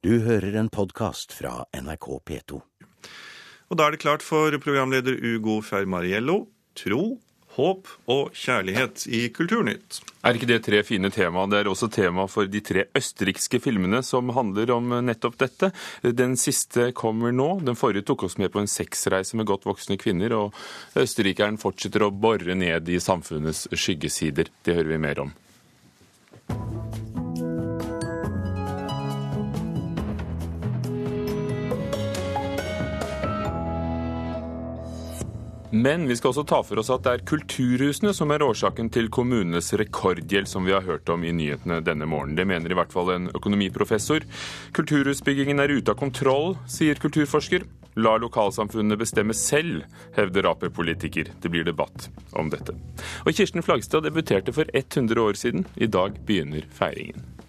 Du hører en podkast fra NRK P2. Og da er det klart for programleder Ugo Fermariello. Tro, håp og kjærlighet i Kulturnytt. Er ikke det tre fine tema? Det er også tema for de tre østerrikske filmene som handler om nettopp dette. Den siste kommer nå. Den forrige tok oss med på en sexreise med godt voksne kvinner, og østerrikeren fortsetter å bore ned i samfunnets skyggesider. Det hører vi mer om. Men vi skal også ta for oss at det er kulturhusene som er årsaken til kommunenes rekordgjeld, som vi har hørt om i nyhetene denne morgenen. Det mener i hvert fall en økonomiprofessor. Kulturhusbyggingen er ute av kontroll, sier kulturforsker. La lokalsamfunnene bestemme selv, hevder Ap-politiker. Det blir debatt om dette. Og Kirsten Flagstad debuterte for 100 år siden. I dag begynner feiringen.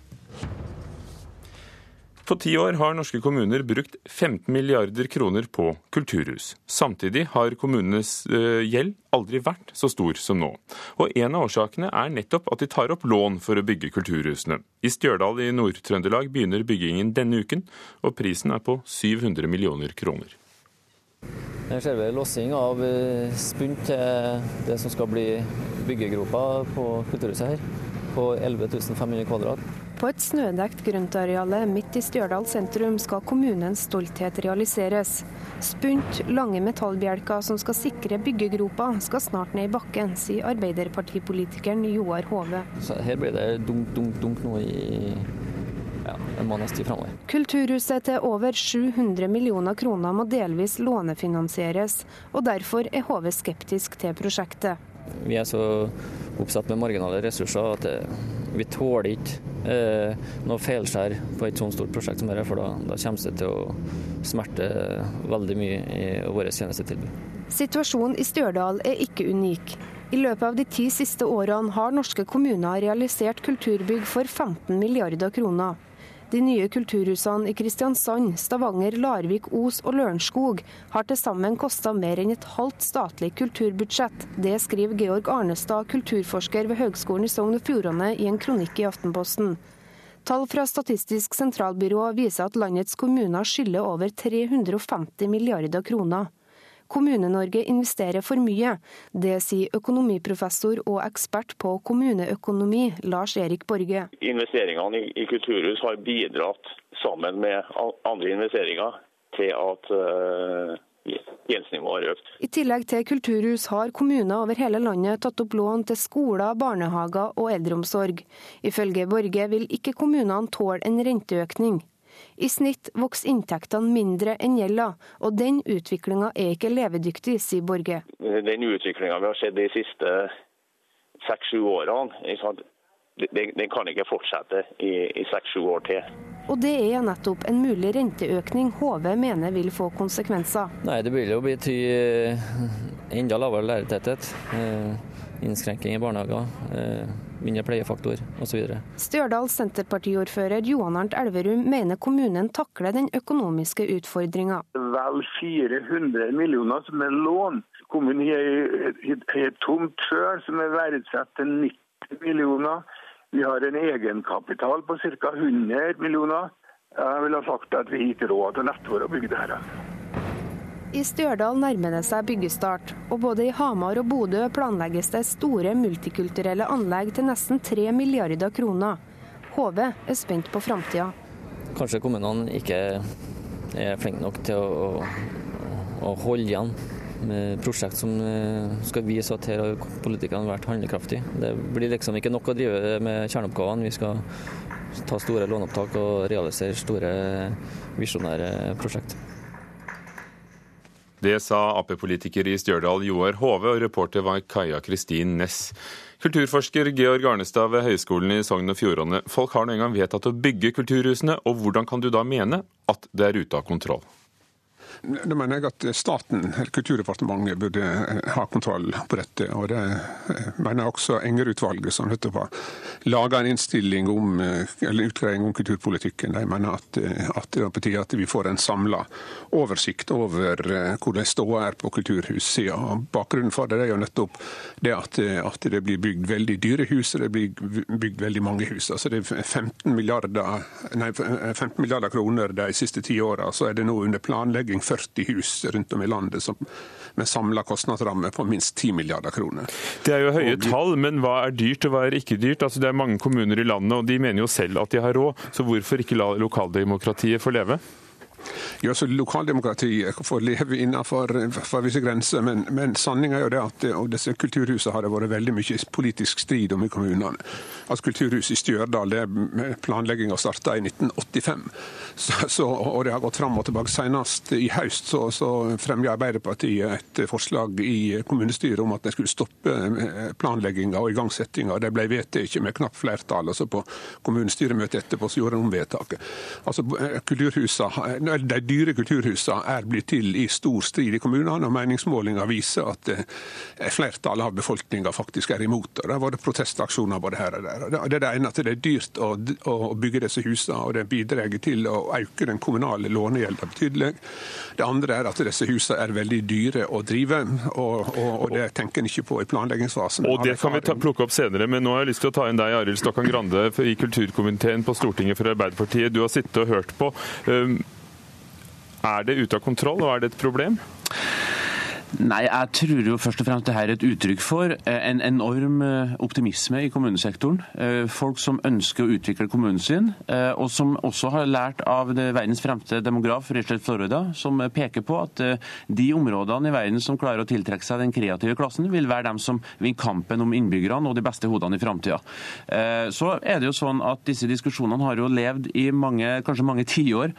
På ti år har norske kommuner brukt 15 milliarder kroner på kulturhus. Samtidig har kommunenes gjeld aldri vært så stor som nå. Og en av årsakene er nettopp at de tar opp lån for å bygge kulturhusene. I Stjørdal i Nord-Trøndelag begynner byggingen denne uken, og prisen er på 700 millioner kroner. Her ser vi lossing av spunt til det som skal bli byggegropa på kulturhuset her, på 11 500 kvadrat. På et snødekt grøntareale midt i Stjørdal sentrum skal kommunens stolthet realiseres. Spunt, lange metallbjelker som skal sikre byggegropa, skal snart ned i bakken, sier arbeiderpartipolitikeren Joar Hove. Så her blir det dunk, dunk, dunk nå i ja, en måneds tid framover. Kulturhuset til over 700 millioner kroner må delvis lånefinansieres, og derfor er Hove skeptisk til prosjektet. Vi er så oppsatt med marginale ressurser at vi tåler ikke eh, noe feilskjær på et sånt stort prosjekt som dette, for da, da kommer det til å smerte veldig mye i våre tjenestetilbud. Situasjonen i Stjørdal er ikke unik. I løpet av de ti siste årene har norske kommuner realisert kulturbygg for 15 milliarder kroner. De nye kulturhusene i Kristiansand, Stavanger, Larvik, Os og Lørenskog har til sammen kosta mer enn et halvt statlig kulturbudsjett. Det skriver Georg Arnestad, kulturforsker ved Høgskolen i Sogn og Fjordane i en kronikk i Aftenposten. Tall fra Statistisk sentralbyrå viser at landets kommuner skylder over 350 milliarder kroner. Kommune-Norge investerer for mye. Det sier økonomiprofessor og ekspert på kommuneøkonomi, Lars Erik Borge. Investeringene i kulturhus har bidratt, sammen med andre investeringer, til at gjeldsnivået har økt. I tillegg til kulturhus har kommuner over hele landet tatt opp lån til skoler, barnehager og eldreomsorg. Ifølge Borge vil ikke kommunene tåle en renteøkning. I snitt vokser inntektene mindre enn gjelda, og den utviklinga er ikke levedyktig, sier Borge. Den utviklinga vi har sett de siste seks-sju årene, den kan ikke fortsette i seks-sju år til. Og det er nettopp en mulig renteøkning HV mener vil få konsekvenser. Nei, Det vil jo bety enda lavere lærertetthet, innskrenking i barnehager mindre pleiefaktor osv. Stjørdal Senterpartiordfører Johan Arnt Elverum mener kommunen takler den økonomiske utfordringa. Vel 400 millioner som er lån. Kommunen har et tomt sjøl som er verdsatt til 90 millioner. Vi har en egenkapital på ca. 100 millioner. Jeg vil ha sagt at vi ikke råd til neste år å bygge det her. I Stjørdal nærmer det seg byggestart, og både i Hamar og Bodø planlegges det store multikulturelle anlegg til nesten 3 milliarder kroner. HV er spent på framtida. Kanskje kommunene ikke er flinke nok til å, å, holde igjen med prosjekt som skal vise at her har politikerne vært handlekraftige. Det blir liksom ikke nok å drive med kjerneoppgavene. Vi skal ta store låneopptak og realisere store visjonære prosjekt. Det sa Ap-politiker i Stjørdal Joar Hove, og reporter var Kaja Kristin Næss. Kulturforsker Georg Arnestad ved Høgskolen i Sogn og Fjordane. Folk har nå engang vedtatt å bygge kulturhusene, og hvordan kan du da mene at det er ute av kontroll? Da mener jeg at staten, eller Kulturdepartementet, burde ha kontroll på dette. Og det mener jeg også Enger-utvalget, som nettopp har laga en innstilling om, eller utgreiing om kulturpolitikken. De mener at, at det er på tide at vi får en samla oversikt over hvordan ståa er på kulturhussida. Bakgrunnen for det er jo nettopp det at, at, det blir bygd veldig dyre hus, og det blir bygd veldig mange hus. Altså det er 15 milliarder, nei, 15 milliarder kroner de siste ti åra, så er det nå under planlegging 40 hus rundt om i landet som, med samla kostnadsramme på minst 10 milliarder kroner. Det er jo høye tall, men hva er dyrt og hva er ikke dyrt? Altså, det er mange kommuner i landet, og de mener jo selv at de har råd, så hvorfor ikke la lokaldemokratiet få leve? Ja, så Lokaldemokratiet får leve innenfor visse grenser, men, men sanninga er jo det at og disse kulturhusene har det vært veldig mye politisk strid om i kommunene. Altså Kulturhuset i Stjørdal, det planlegginga starta i 1985, så, så, og det har gått fram og tilbake. Senest i høst så, så fremja Arbeiderpartiet et forslag i kommunestyret om at de skulle stoppe eh, planlegginga og igangsettinga. Det ble vedtatt med knapt flertall. altså På kommunestyremøtet etterpå så gjorde de om vedtaket. Altså kulturhusene de dyre kulturhusene er blitt til i stor strid i kommunene, og meningsmålinger viser at eh, flertallet av befolkninga faktisk er imot og Det har vært protestaksjoner både her og der. Det er det ene at det er dyrt å, å bygge disse husene, og det bidrar til å øke den kommunale lånegjelda betydelig. Det andre er at disse husene er veldig dyre å drive, og, og, og det tenker en ikke på i planleggingsfasen. Og Det kan vi ta, plukke opp senere, men nå har jeg lyst til å ta inn deg, Arild Stokkan Grande, i kulturkomiteen på Stortinget for Arbeiderpartiet. Du har sittet og hørt på. Um, er det ute av kontroll, og er det et problem? Nei, jeg tror jo først og fremst det her er et uttrykk for eh, en enorm eh, optimisme i kommunesektoren. Eh, folk som ønsker å utvikle kommunen sin, og som også har lært av verdens fremste demograf Richard Florida, som peker på at de områdene i verden som klarer å tiltrekke seg den kreative klassen, vil være dem som vinner kampen om innbyggerne og de beste hodene i framtida. Så er det jo sånn at disse diskusjonene har jo levd i mange, kanskje mange tiår,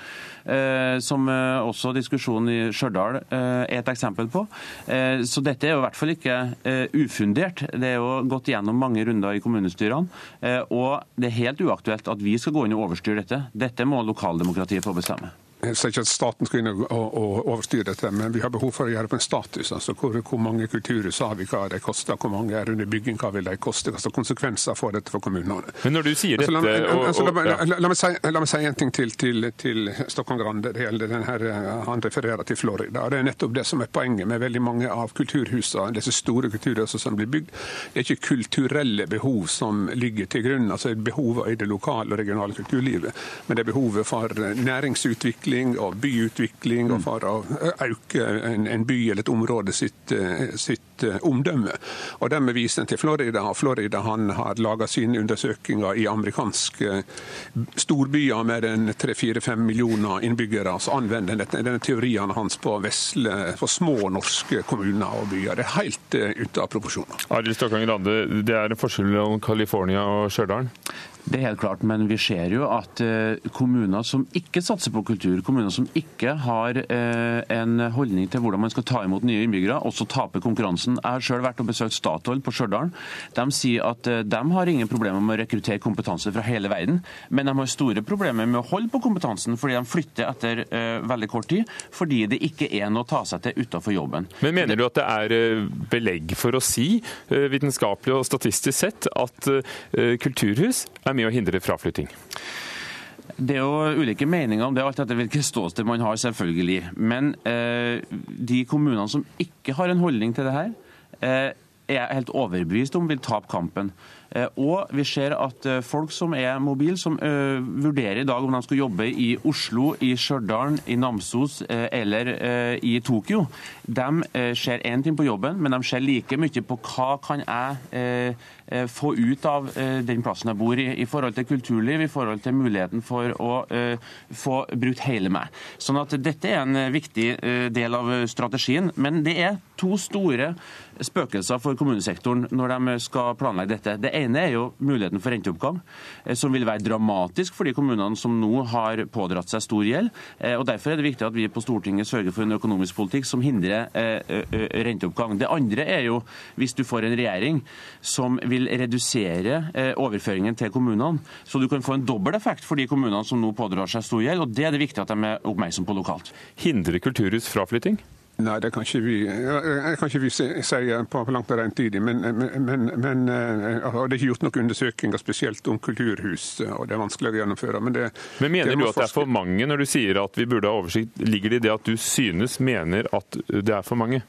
som også diskusjonen i Stjørdal er et eksempel på. Eh, så dette er jo i hvert fall ikke eh, ufundert. Det er jo gått gjennom mange runder i kommunestyrene. Eh, og det er helt uaktuelt at vi skal gå inn og overstyre dette. Dette må lokaldemokratiet få bestemme. Sier ikke at staten skal inn og, og, overstyre dette, men vi har behov for å gjøre på en status. altså Hvor, hvor mange kulturhus har vi, hva de koster, hvor mange er under bygging, hva vil de koste? Hva konsekvenser får dette for kommunene? Men når du sier altså, dette... Altså, altså, la, la, la, la, meg si, la, meg si, en ting til til, til Stockholm Grande. Det gjelder den her, eh, Han refererer til Florida. Det er nettopp det som er poenget med veldig mange av kulturhusene, disse store kulturhusene som blir bygd. Det er ikke kulturelle behov som ligger til grunn, altså behovet i det lokale og regionale kulturlivet, men det er behovet for næringsutvikling utvikling og byutvikling, og for å øke en, en by eller et område sitt, eh, sitt eh, omdømme. Og Dermed viser en til Florida. og Florida han har laga sine undersøkelser i amerikanske storbyer med 3-4-5 millioner innbyggere. Så anvender en denne teorien hans på, vesle, på små norske kommuner og byer. Det er helt ute av proporsjoner. Arild Stokkang Grande, det er en forskjell mellom California og Stjørdal? Det er helt klart, men vi ser jo at eh, kommuner som ikke satser på kultur, kommuner som ikke har eh, en holdning til hvordan man skal ta imot nye innbyggere, også taper konkurransen. Jeg har selv vært og besøkt Statoil på Stjørdal. De sier at eh, de har ingen problemer med å rekruttere kompetanse fra hele verden, men de har store problemer med å holde på kompetansen fordi de flytter etter veldig kort tid, fordi det ikke er noe å ta seg til utenfor jobben. Men Mener du at det er belegg for å si, vitenskapelig og statistisk sett, at kulturhus er er med å hindre fraflytting? Det er jo ulike meninger om det, alt etter hvilket ståsted man har, selvfølgelig. Men eh, de kommunene som ikke har en holdning til det her, eh, er helt overbevist om vil tape kampen. Eh, og vi ser at eh, folk som er mobile, som uh, vurderer i dag om de skal jobbe i Oslo, i Stjørdal, i Namsos eller i Tokyo, de ser én ting på jobben, men de ser like mye på hva kan jeg få ut av den plassen jeg bor i, i forhold til kulturliv, i forhold til muligheten for å få brukt hele meg. Sånn at dette er en viktig del av strategien. Men det er to store spøkelser for kommunesektoren når de skal planlegge dette. Det ene er jo muligheten for renteoppgang, eh, som vil være dramatisk for de kommunene som nå har pådratt seg stor gjeld. Eh, og Derfor er det viktig at vi på Stortinget sørger for en økonomisk politikk som hindrer renteoppgang. Det andre er jo hvis du får en regjering som vil redusere overføringen til kommunene, så du kan få en dobbel effekt for de kommunene som nå pådrar seg stor gjeld. og Det er det viktig at de er oppmerksom på lokalt. Hindrer kulturhus fraflytting? Nei, det kan ikke vi, kan ikke vi si på langt og tidlig, Men, men, men, eh, og det er ikke gjort noen undersøkelser spesielt om kulturhus, og det er vanskelig å gjennomføre. Men, det, men mener det du at det er for mange når du sier at vi burde ha oversikt? Ligger det i det at du synes, mener at det er for mange?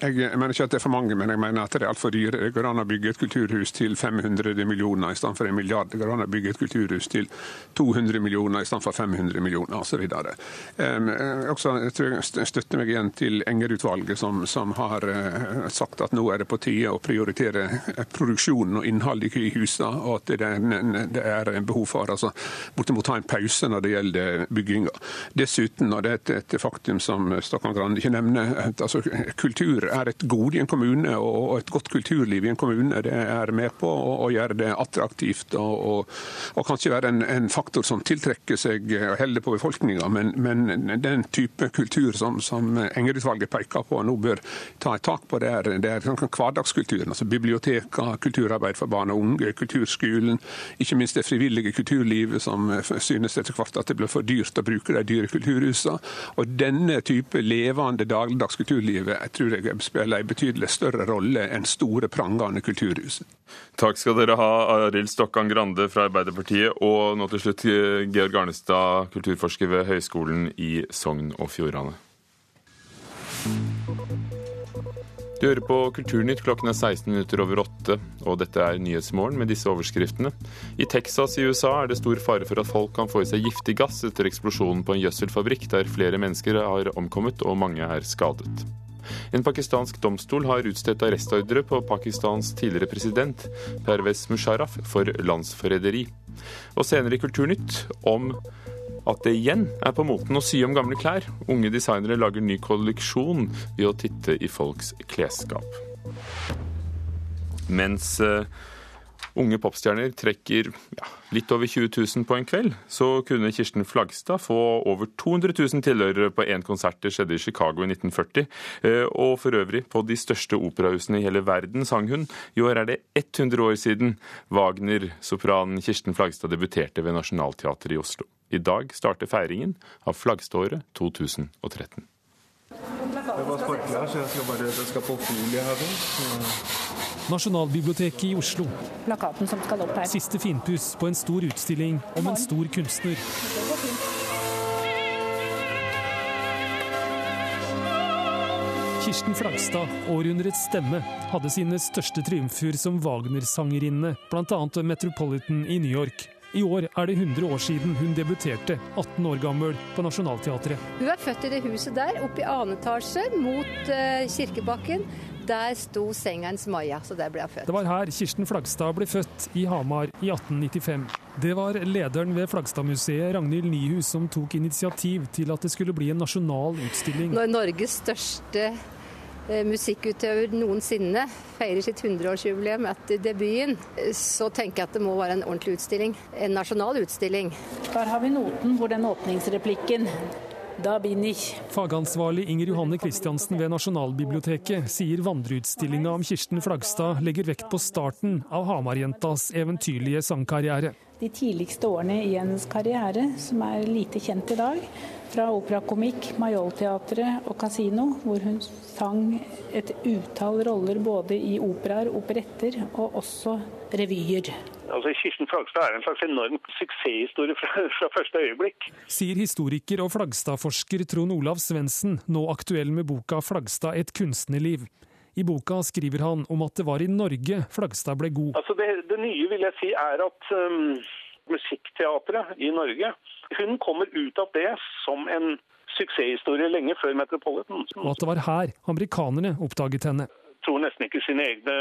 Jeg mener ikke at det er for mange, men jeg mener at det er altfor dyre. Det går an å bygge et kulturhus til 500 millioner i stedet for en milliard. Det går an å bygge et kulturhus til 200 millioner i stedet for 500 millioner osv. Um, også, jeg tror jeg støtter meg igjen til Enger-utvalget, som, som, har uh, sagt at nå er det på tide å prioritere produksjonen og innholdet i husene, og at det er, det er behov for altså, bortimot ta en pause når det gjelder bygginga. Dessuten, og det er et, et faktum som Stokkan Grande ikke nevner, altså, kultur er et gode i en kommune, og et godt kulturliv i en kommune. Det er med på å, gjøre det attraktivt, og, og, og kanskje være en, en, faktor som tiltrekker seg og holder på befolkninga. Men, men, den type kultur som, som Enger-utvalget peker på og nå bør ta et tak på, det er, det er hverdagskulturen. altså Biblioteker, kulturarbeid for barn og unge, kulturskolen, ikke minst det frivillige kulturlivet som synes etter hvert at det blir for dyrt å bruke de dyre kulturhusene. Og denne type levende dagligdags kulturlivet jeg tror jeg spiller en betydelig større rolle enn store, prangende kulturhus. Takk skal dere ha, Arild Stokkan Grande fra Arbeiderpartiet, og nå til slutt Georg Arnestad, kulturforsker ved Høgskolen i Sogn og Fjordane. Du hører på Kulturnytt klokken er 16 minutter over åtte, og dette er Nyhetsmorgen med disse overskriftene. I Texas i USA er det stor fare for at folk kan få i seg giftig gass etter eksplosjonen på en gjødselfabrikk der flere mennesker har omkommet og mange er skadet. En pakistansk domstol har utstedt arrestordre på Pakistans tidligere president Pervez Musharraf for landsforræderi. Og senere i Kulturnytt om at det igjen er på moten å sy om gamle klær. Unge designere lager ny kolleksjon ved å titte i folks klesskap. Mens uh, unge popstjerner trekker ja, litt over 20 000 på en kveld, så kunne Kirsten Flagstad få over 200 000 tilhørere på én konsert. Det skjedde i Chicago i 1940. Eh, og for øvrig, på de største operahusene i hele verden sang hun. I år er det 100 år siden Wagner-sopranen Kirsten Flagstad debuterte ved Nationaltheatret i Oslo. I dag starter feiringen av Flagstadåret 2013. Det var sparkler, her, så jeg skal bare jeg skal på folie her. Nasjonalbiblioteket i Oslo. Plakaten som skal opp her. Siste finpuss på en stor utstilling om en stor kunstner. Kirsten Flagstad, århundrets stemme, hadde sine største triumfer som Wagner-sangerinne, bl.a. Metropolitan i New York. I år er det 100 år siden hun debuterte, 18 år gammel, på Nationaltheatret. Hun er født i det huset der, oppe i annen etasje, mot uh, Kirkebakken. Der sto senga hennes Maja, så der ble hun født. Det var her Kirsten Flagstad ble født, i Hamar, i 1895. Det var lederen ved Flagstadmuseet, Ragnhild Nyhus, som tok initiativ til at det skulle bli en nasjonal utstilling. Når Norges største musikkutøver noensinne feirer sitt 100-årsjubileum etter debuten, så tenker jeg at det må være en ordentlig utstilling. En nasjonal utstilling. Der har vi noten hvor den åpningsreplikken da bin ich. Fagansvarlig Inger Johanne Kristiansen ved Nasjonalbiblioteket sier vandreutstillinga om Kirsten Flagstad legger vekt på starten av Hamarjentas eventyrlige sangkarriere. De tidligste årene i hennes karriere, som er lite kjent i dag, fra operakomikk, Majolteatret og Casino, hvor hun sang et utall roller både i operaer, operetter og også revyer. Altså, Kirsten Flagstad er en slags enorm suksesshistorie fra, fra, første øyeblikk. Sier historiker og Flagstad-forsker Trond Olav Svendsen, nå aktuell med boka 'Flagstad et kunstnerliv'. I boka skriver han om at det var i Norge Flagstad ble god. Altså det, det nye vil jeg si er at um, Musikkteatret i Norge hun kommer ut av det som en suksesshistorie lenge før Metropolitan. Og at det var her amerikanerne oppdaget henne. Jeg tror nesten ikke sine egne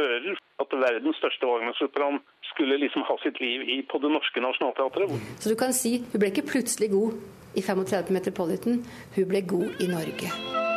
ører at verdens største Wagner-sopran skulle liksom ha sitt liv i på det norske nasjonalteatret. Så du kan si hun ble ikke plutselig god i 35 Metropolitan, hun ble god i Norge.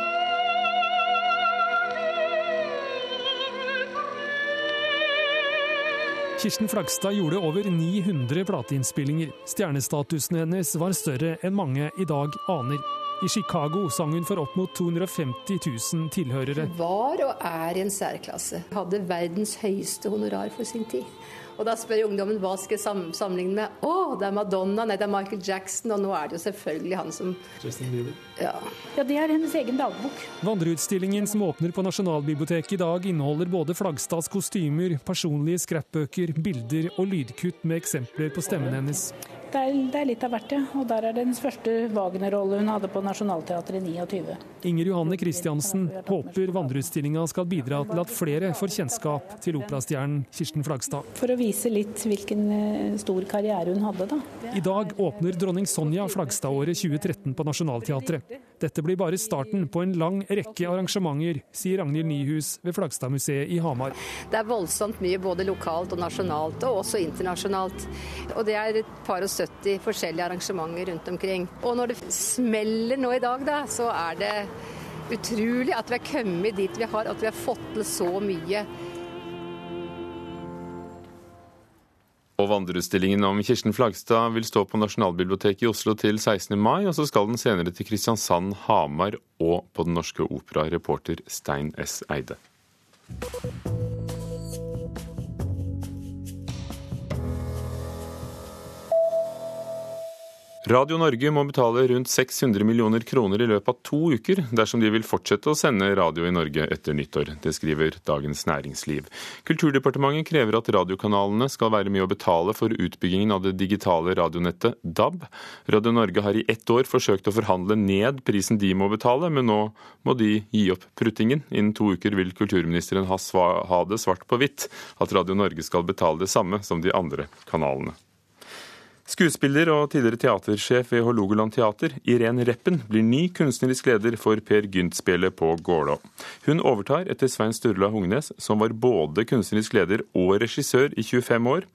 Kirsten Flagstad gjorde over 900 plateinnspillinger. Stjernestatusen hennes var større enn mange i dag aner. I Chicago sang hun for opp mot 250 000 tilhørere. Var og er i en særklasse. Hadde verdens høyeste honorar for sin tid. Og da spør ungdommen hva skal jeg sammenligne med. Å, det er Madonna, nei, det er Michael Jackson, og nå er det jo selvfølgelig han som Justin Bieber. Ja. ja, det er hennes egen dagbok. Vandreutstillingen som åpner på Nasjonalbiblioteket i dag, inneholder både Flagstads kostymer, personlige scrapbøker, bilder og lydkutt med eksempler på stemmen hennes. Det er, det er, litt av hvert, ja. Og der er det den første Wagner-rolle hun hadde på Nationaltheatret i 29. Inger Johanne Christiansen håper vandreutstillinga skal bidra til at flere får kjennskap til operastjernen Kirsten Flagstad. For å vise litt hvilken eh, stor karriere hun hadde, da. I dag åpner dronning Sonja Flagstad-året 2013 på Nationaltheatret. Dette blir bare starten på en lang rekke arrangementer, sier Ragnhild Nyhus ved Flagstadmuseet i Hamar. Det er voldsomt mye både lokalt og nasjonalt, og også internasjonalt. Og det er et par og 70 forskjellige arrangementer rundt omkring. Og når det smeller nå i dag, da, så er det utrolig at vi har kommet dit vi har, at vi har fått til så mye. Og Vandreutstillingen om Kirsten Flagstad vil stå på Nasjonalbiblioteket i Oslo til 16. mai, og så skal den senere til Kristiansand, Hamar og på Den Norske Opera, reporter Stein S. Eide. Radio Norge må betale rundt 600 millioner kroner i løpet av to uker dersom de vil fortsette å sende radio i Norge etter nyttår. Det skriver Dagens Næringsliv. Kulturdepartementet krever at radiokanalene skal være med å betale for utbyggingen av det digitale radionettet DAB. Radio Norge har i ett år forsøkt å forhandle ned prisen de må betale, men nå må de gi opp pruttingen. Innen to uker vil kulturministeren ha det svart på hvitt at Radio Norge skal betale det samme som de andre kanalene. Skuespiller og tidligere teatersjef ved Hålogaland teater, Irén Reppen, blir ny kunstnerisk leder for Per Gynt-spelet på Gålå. Hun overtar etter Svein Sturla Hungnes, som var både kunstnerisk leder og regissør i 25 år.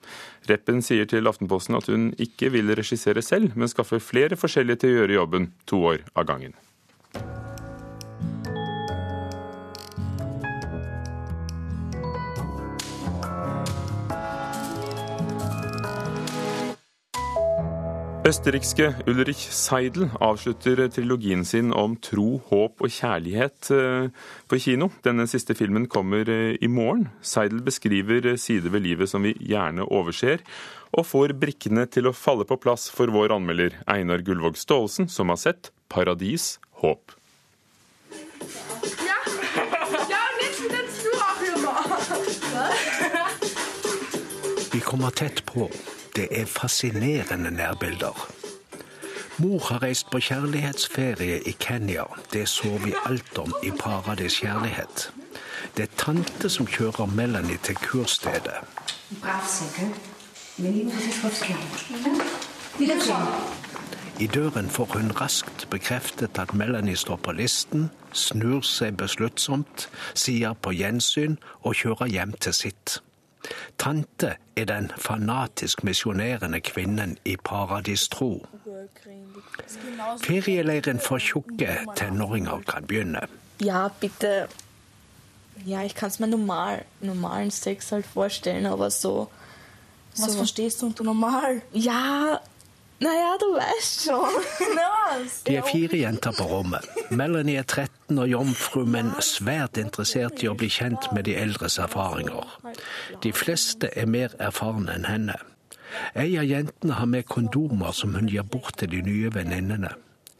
Reppen sier til Aftenposten at hun ikke vil regissere selv, men skaffe flere forskjellige til å gjøre jobben to år av gangen. Østerrikske Ulrich Seidel avslutter trilogien sin om tro, håp og kjærlighet eh, på kino. Denne siste filmen kommer eh, i morgen. Seidel beskriver sider ved livet som vi gjerne overser, og får brikkene til å falle på plass for vår anmelder Einar Gullvåg Staalesen, som har sett 'Paradis håp'. Vi kommer tett på. Det er fascinerende nærbilder. Mor har reist på kjærlighetsferie i Kenya. Det så vi alt om i Paradis kjærlighet. Det er tante som kjører Melanie til kurstedet. I døren får hun raskt bekreftet at Melanie står på listen, snur seg besluttsomt, sier på gjensyn og kjører hjem til sitt. Tante er den fanatisk misjonerende kvinnen i paradistro. Ferieleiren for tjukke tenåringer kan begynne. Ja, bitte. Ja, ich kann es mir normal, normalen Sex halt vorstellen, aber so. Was so. verstehst du unter normal? Ja, naja, du hadde bæsj. De er fire jenter på rommet. Melanie er 13 og jomfru, men svært interessert i å bli kjent med de eldres erfaringer. De fleste er mer erfarne enn henne. Ei av jentene har med kondomer som hun gir bort til de nye venninnene.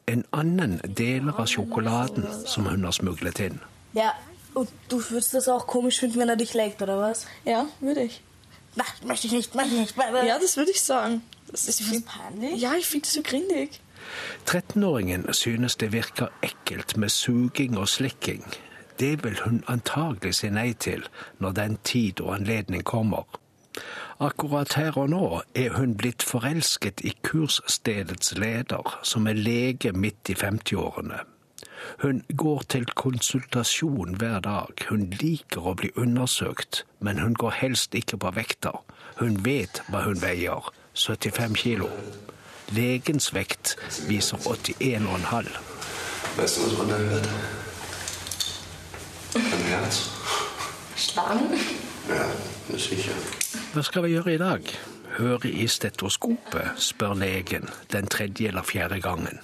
En annen deler av sjokoladen som hun har smuglet inn. Ja, og du würdest das auch komisch finden, wenn er dich legt, oder was? Ja, würde ich. Nein, möchte ich nicht, möchte ich nicht. Ja, das würde ich sagen. Das er så peinlig. Ja, jeg finde det så grindig. 13-åringen synes det virker ekkelt med suging og slikking. Det vil hun antagelig si nei til når den tid og anledning kommer. Akkurat her og nå er hun blitt forelsket i kursstedets leder, som er lege midt i 50-årene. Hun går til konsultasjon hver dag. Hun liker å bli undersøkt, men hun går helst ikke på vekter. Hun vet hva hun veier, 75 kilo. Legens vekt viser 81,5. Weißt du, was man da hört? Ein Herz. Schlagen? Ja, sicher. Hva skal vi gjøre i dag? Høre i stetoskopet, spør legen den tredje eller fjerde gangen.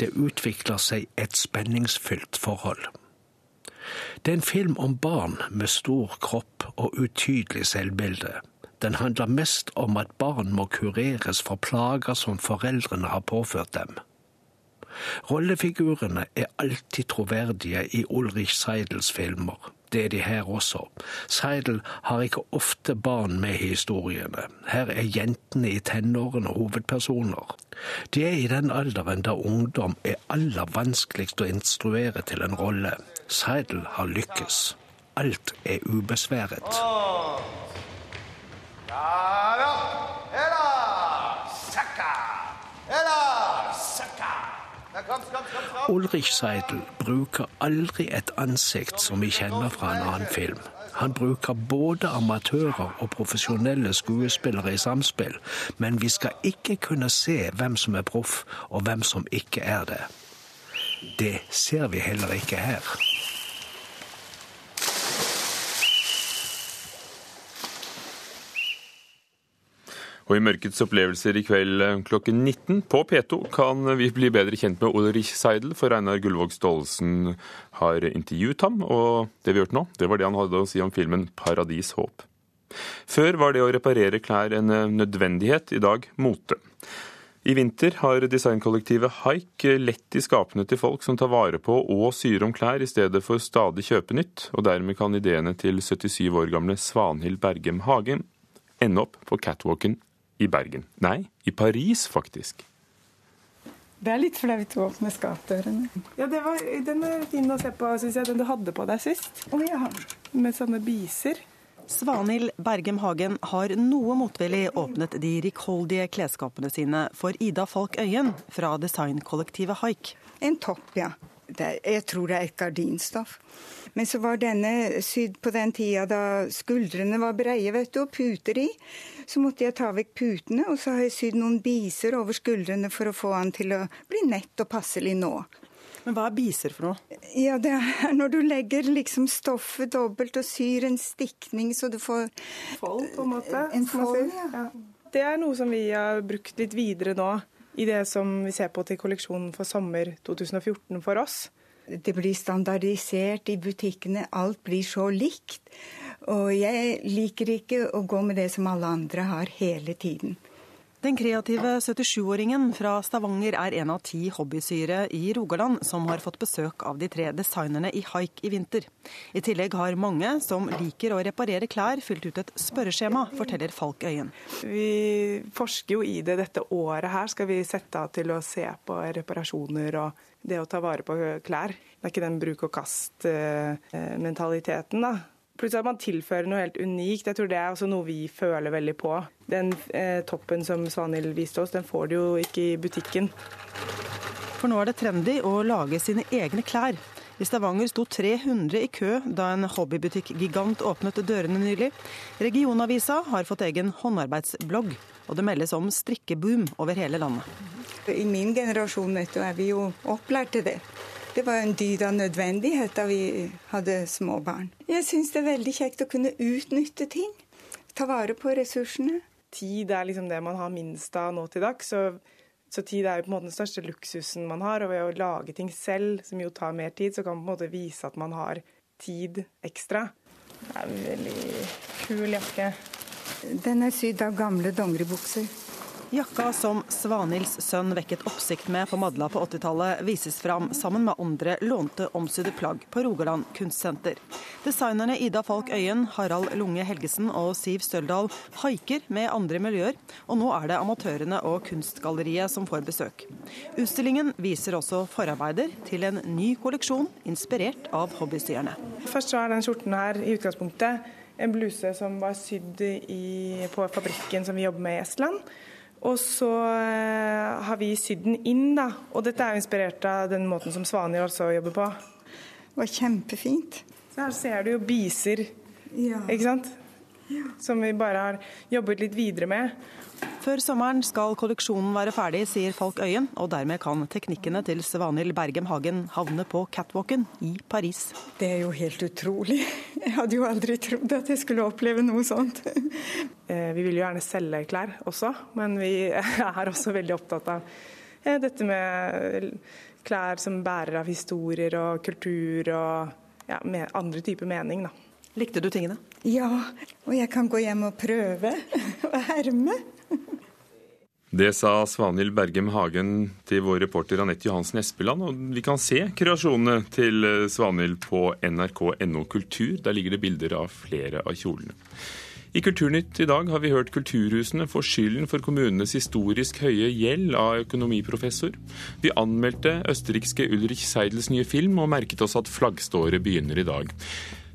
Det utvikler seg et spenningsfylt forhold. Det er en film om barn med stor kropp og utydelig selvbilde. Den handler mest om at barn må kureres for plager som foreldrene har påført dem. Rollefigurene er alltid troverdige i Ulrich Seidels filmer. Det er de her også. Seidel har ikke ofte barn med i historiene. Her er jentene i tenårene hovedpersoner. De er i den alderen da ungdom er aller vanskeligst å instruere til en rolle. Seidel har lykkes. Alt er ubesværet. Ulrich Seidel bruker aldri et ansikt som vi kjenner fra en annen film. Han bruker både amatører og profesjonelle skuespillere i samspill, men vi skal ikke kunne se hvem som er proff, og hvem som ikke er det. Det ser vi heller ikke her. Og i Mørkets opplevelser i kveld eh, klokken 19 på P2 kan vi bli bedre kjent med Ulrich Seidel, for Einar Gullvåg Staalesen har intervjuet ham. Og det vi hørte nå, det var det han hadde å si om filmen 'Paradis håp'. Før var det å reparere klær en eh, nødvendighet, i dag mote. I vinter har designkollektivet Haik lett i skapene til folk som tar vare på og syr om klær, i stedet for stadig kjøpe nytt, og dermed kan ideene til 77 år gamle Svanhild Bergem Hagen ende opp på catwalken i Bergen. Nei, i Paris, faktisk. Det er litt flaut å åpne skapdørene. Ja, var, Den er fin å se på, syns jeg. Den du hadde på deg sist. Oh, ja. Med sånne biser. Svanhild Bergem Hagen har noe motvillig åpnet de rikholdige klesskapene sine for Ida Falk Øyen fra designkollektivet Haik. En topp, ja. Det, jeg tror det er et gardinstoff. Men så var denne sydd på den tida da skuldrene var breie vet du, og puter i. Så måtte jeg ta vekk putene, og så har jeg sydd noen biser over skuldrene for å få han til å bli nett og passelig nå. Men hva er biser for noe? Ja, Det er når du legger liksom stoffet dobbelt og syr en stikning så du får Fold, på en måte. En fold, ja. ja. Det er noe som vi har brukt litt videre nå, i det som vi ser på til kolleksjonen for sommer 2014 for oss. Det blir standardisert i butikkene. Alt blir så likt. Og jeg liker ikke å gå med det som alle andre har hele tiden. Den kreative 77-åringen fra Stavanger er en av ti hobbysyere i Rogaland som har fått besøk av de tre designerne i haik i vinter. I tillegg har mange som liker å reparere klær, fylt ut et spørreskjema, forteller Falk Øyen. Vi forsker jo i det dette året her. Skal vi sette av til å se på reparasjoner og det å ta vare på klær. Det er ikke den bruk og kast-mentaliteten, da. Plutselig at man tilfører noe helt unikt. Jeg tror det er også noe vi føler veldig på. Den eh, toppen som Svanhild viste oss, den får du jo ikke i butikken. For nå er det trendy å lage sine egne klær. I Stavanger sto 300 i kø da en hobbybutikk-gigant åpnet dørene nylig. Regionavisa har fått egen håndarbeidsblogg, og det meldes om strikkeboom over hele landet. I min generasjon vet du, er vi jo opplært til det. Det var en dyd av nødvendighet da vi hadde små barn. Jeg syns det er veldig kjekt å kunne utnytte ting. Ta vare på ressursene. Tid er liksom det man har minst av nå til dags. Så, så, tid er jo på en måte den største luksusen man har. Og ved å lage ting selv, som jo tar mer tid, så kan man på en måte vise at man har tid ekstra. Det er en veldig kul jakke. Den er sydd av gamle dongeribukser. Jakka som Svanhilds sønn vekket oppsikt med på Madla på 80-tallet, vises fram sammen med andre lånte omsydde plagg på Rogaland kunstsenter. Designerne Ida Falk Øyen, Harald Lunge Helgesen og Siv Støldal haiker med andre miljøer, og nå er det amatørene og Kunstgalleriet som får besøk. Utstillingen viser også forarbeider til en ny kolleksjon inspirert av hobbystyerne. Først så er den skjorten her i utgangspunktet en bluse som var sydd i, på fabrikken som vi jobber med i Estland. Og så eh, har vi sydd den inn, da. Og dette er jo inspirert av den måten som Svanhild også jobber på. Det var kjempefint. Så her ser du jo biser, ja. ikke sant. Som vi bare har jobbet litt videre med. Før sommeren skal kolleksjonen være ferdig, sier Falk Øyen, og dermed kan teknikkene til Svanhild Bergem Hagen havne på catwalken i Paris. Det er jo helt utrolig. Jeg hadde jo aldri trodd at jeg skulle oppleve noe sånt. Eh, vi vil jo gjerne selge klær også, men vi er også veldig opptatt av eh, dette med klær som bærer av historier og kultur og ja, andre typer mening. Da. Likte du tingene? Ja, og jeg kan gå hjem og prøve å herme. Det sa Svanhild Bergem Hagen til vår reporter Anette Johansen Espeland. Og vi kan se kreasjonene til Svanhild på nrk.no kultur. Der ligger det bilder av flere av kjolene. I Kulturnytt i dag har vi hørt kulturhusene få skylden for kommunenes historisk høye gjeld av økonomiprofessor. Vi anmeldte østerrikske Ulrich Seidels nye film og merket oss at flaggståret begynner i dag.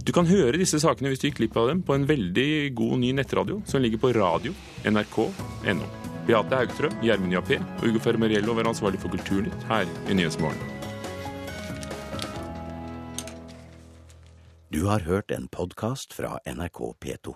Du kan høre disse sakene hvis du gikk glipp av dem på en veldig god ny nettradio som ligger på radio nrk.no. Beate Haugtrø, Gjermund Jappé og Ugo Fermariello var ansvarlig for Kulturnytt her i Nyhetsmorgen. Du har hørt en podkast fra NRK P2.